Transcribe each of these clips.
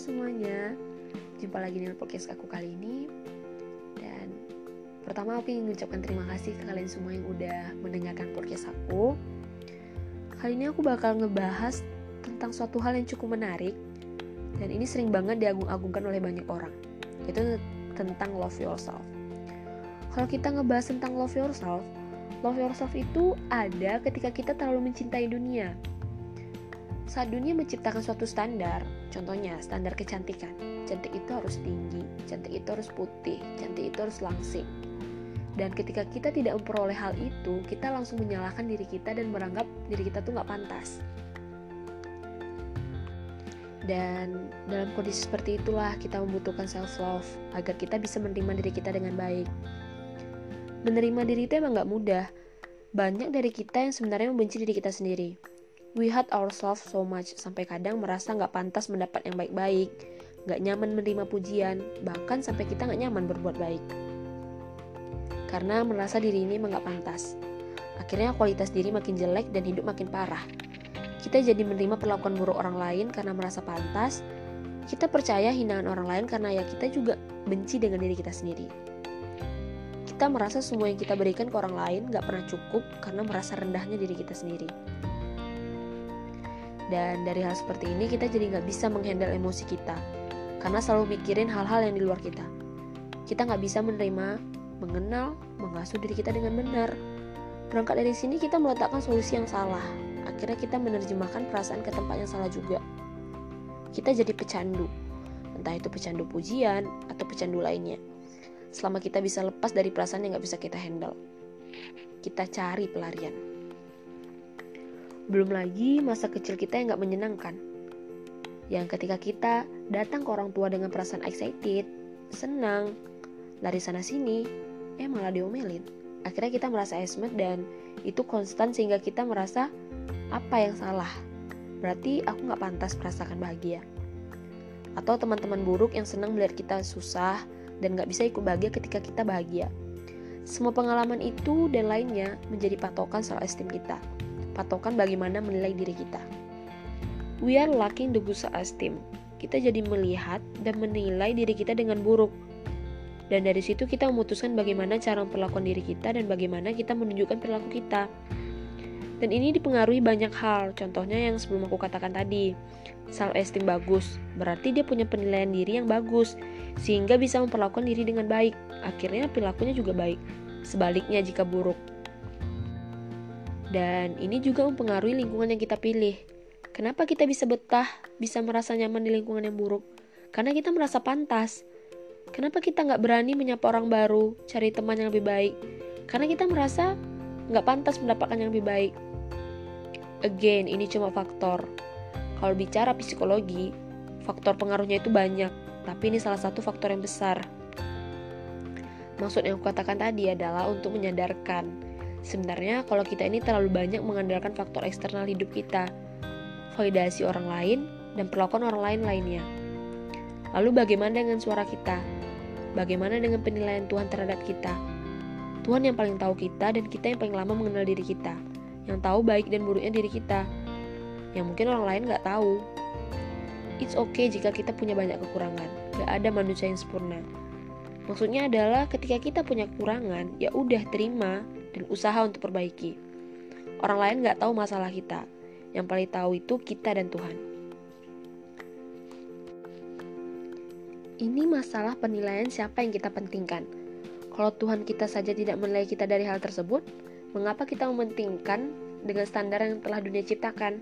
semuanya, jumpa lagi dengan podcast aku kali ini. Dan pertama aku ingin mengucapkan terima kasih ke kalian semua yang udah mendengarkan podcast aku. Kali ini aku bakal ngebahas tentang suatu hal yang cukup menarik. Dan ini sering banget diagung-agungkan oleh banyak orang. Itu tentang love yourself. Kalau kita ngebahas tentang love yourself Love yourself itu ada ketika kita terlalu mencintai dunia. Saat dunia menciptakan suatu standar, contohnya standar kecantikan, cantik itu harus tinggi, cantik itu harus putih, cantik itu harus langsing. Dan ketika kita tidak memperoleh hal itu, kita langsung menyalahkan diri kita dan menganggap diri kita tuh nggak pantas. Dan dalam kondisi seperti itulah kita membutuhkan self love agar kita bisa menerima diri kita dengan baik. Menerima diri itu emang nggak mudah. Banyak dari kita yang sebenarnya membenci diri kita sendiri We hate ourselves so much sampai kadang merasa nggak pantas mendapat yang baik-baik, nggak nyaman menerima pujian, bahkan sampai kita nggak nyaman berbuat baik. Karena merasa diri ini nggak pantas. Akhirnya kualitas diri makin jelek dan hidup makin parah. Kita jadi menerima perlakuan buruk orang lain karena merasa pantas. Kita percaya hinaan orang lain karena ya kita juga benci dengan diri kita sendiri. Kita merasa semua yang kita berikan ke orang lain nggak pernah cukup karena merasa rendahnya diri kita sendiri. Dan dari hal seperti ini kita jadi nggak bisa menghandle emosi kita karena selalu mikirin hal-hal yang di luar kita. Kita nggak bisa menerima, mengenal, mengasuh diri kita dengan benar. Berangkat dari sini kita meletakkan solusi yang salah. Akhirnya kita menerjemahkan perasaan ke tempat yang salah juga. Kita jadi pecandu, entah itu pecandu pujian atau pecandu lainnya. Selama kita bisa lepas dari perasaan yang nggak bisa kita handle, kita cari pelarian. Belum lagi masa kecil kita yang gak menyenangkan. Yang ketika kita datang ke orang tua dengan perasaan excited, senang, lari sana sini, eh malah diomelin. Akhirnya kita merasa esmet dan itu konstan sehingga kita merasa apa yang salah. Berarti aku gak pantas merasakan bahagia. Atau teman-teman buruk yang senang melihat kita susah dan gak bisa ikut bahagia ketika kita bahagia. Semua pengalaman itu dan lainnya menjadi patokan soal esteem kita patokan bagaimana menilai diri kita. We are lacking the good self-esteem. Kita jadi melihat dan menilai diri kita dengan buruk. Dan dari situ kita memutuskan bagaimana cara memperlakukan diri kita dan bagaimana kita menunjukkan perilaku kita. Dan ini dipengaruhi banyak hal, contohnya yang sebelum aku katakan tadi. Self-esteem bagus, berarti dia punya penilaian diri yang bagus, sehingga bisa memperlakukan diri dengan baik. Akhirnya perilakunya juga baik. Sebaliknya jika buruk, dan ini juga mempengaruhi lingkungan yang kita pilih. Kenapa kita bisa betah, bisa merasa nyaman di lingkungan yang buruk? Karena kita merasa pantas. Kenapa kita nggak berani menyapa orang baru, cari teman yang lebih baik? Karena kita merasa nggak pantas mendapatkan yang lebih baik. Again, ini cuma faktor. Kalau bicara psikologi, faktor pengaruhnya itu banyak, tapi ini salah satu faktor yang besar. Maksud yang aku katakan tadi adalah untuk menyadarkan Sebenarnya kalau kita ini terlalu banyak mengandalkan faktor eksternal hidup kita, validasi orang lain, dan perlakuan orang lain lainnya. Lalu bagaimana dengan suara kita? Bagaimana dengan penilaian Tuhan terhadap kita? Tuhan yang paling tahu kita dan kita yang paling lama mengenal diri kita, yang tahu baik dan buruknya diri kita, yang mungkin orang lain nggak tahu. It's okay jika kita punya banyak kekurangan, gak ada manusia yang sempurna. Maksudnya adalah ketika kita punya kekurangan, ya udah terima, dan usaha untuk perbaiki. Orang lain nggak tahu masalah kita. Yang paling tahu itu kita dan Tuhan. Ini masalah penilaian siapa yang kita pentingkan. Kalau Tuhan kita saja tidak menilai kita dari hal tersebut, mengapa kita mementingkan dengan standar yang telah dunia ciptakan?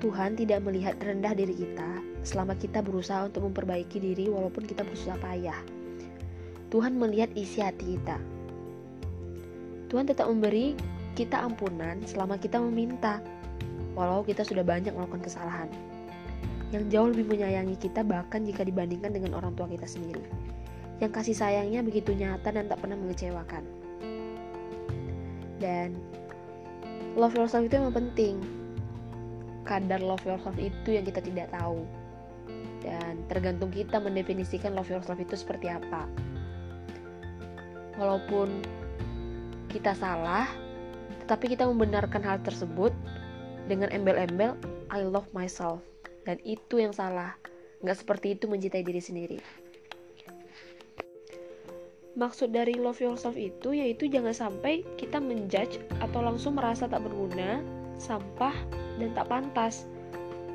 Tuhan tidak melihat rendah diri kita selama kita berusaha untuk memperbaiki diri walaupun kita berusaha payah. Tuhan melihat isi hati kita. Tuhan tetap memberi kita ampunan selama kita meminta, walau kita sudah banyak melakukan kesalahan. Yang jauh lebih menyayangi kita bahkan jika dibandingkan dengan orang tua kita sendiri. Yang kasih sayangnya begitu nyata dan tak pernah mengecewakan. Dan love yourself itu memang penting. Kadar love yourself itu yang kita tidak tahu. Dan tergantung kita mendefinisikan love yourself itu seperti apa walaupun kita salah, tetapi kita membenarkan hal tersebut dengan embel-embel, I love myself. Dan itu yang salah. Nggak seperti itu mencintai diri sendiri. Maksud dari love yourself itu yaitu jangan sampai kita menjudge atau langsung merasa tak berguna, sampah, dan tak pantas.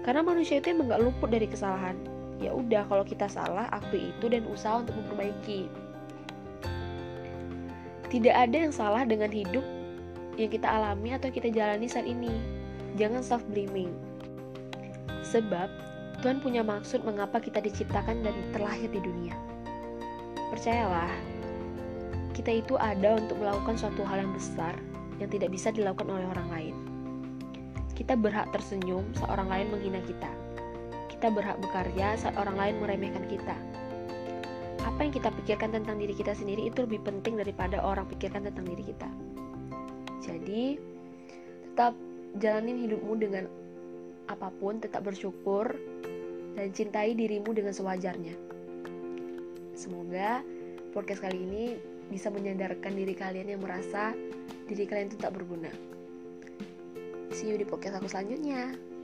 Karena manusia itu emang gak luput dari kesalahan. Ya udah kalau kita salah, akui itu dan usaha untuk memperbaiki. Tidak ada yang salah dengan hidup yang kita alami atau kita jalani saat ini. Jangan self blaming. Sebab Tuhan punya maksud mengapa kita diciptakan dan terlahir di dunia. Percayalah, kita itu ada untuk melakukan suatu hal yang besar yang tidak bisa dilakukan oleh orang lain. Kita berhak tersenyum saat orang lain menghina kita. Kita berhak bekerja saat orang lain meremehkan kita. Apa yang kita pikirkan tentang diri kita sendiri itu lebih penting daripada orang pikirkan tentang diri kita. Jadi, tetap jalanin hidupmu dengan apa pun, tetap bersyukur dan cintai dirimu dengan sewajarnya. Semoga podcast kali ini bisa menyadarkan diri kalian yang merasa diri kalian itu tak berguna. See you di podcast aku selanjutnya.